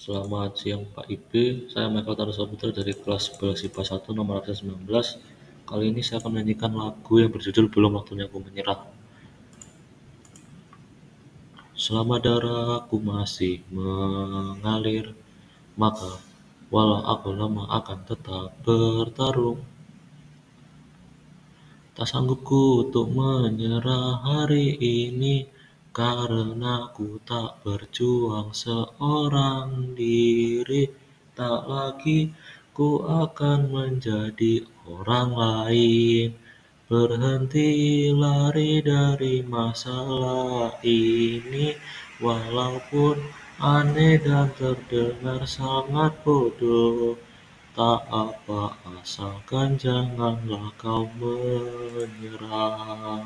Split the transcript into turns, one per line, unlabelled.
Selamat siang Pak Ibe, saya Michael Tarus Putra dari kelas 11 IPA 1 nomor absen 19. Kali ini saya akan menyanyikan lagu yang berjudul Belum Waktunya Aku Menyerah. Selama darahku masih mengalir, maka walau aku lama akan tetap bertarung. Tak sanggup ku untuk menyerah hari ini, karena ku tak berjuang seorang diri. Tak lagi ku akan menjadi orang lain, berhenti lari dari masalah ini. Walaupun aneh dan terdengar sangat bodoh, tak apa asalkan janganlah kau menyerah.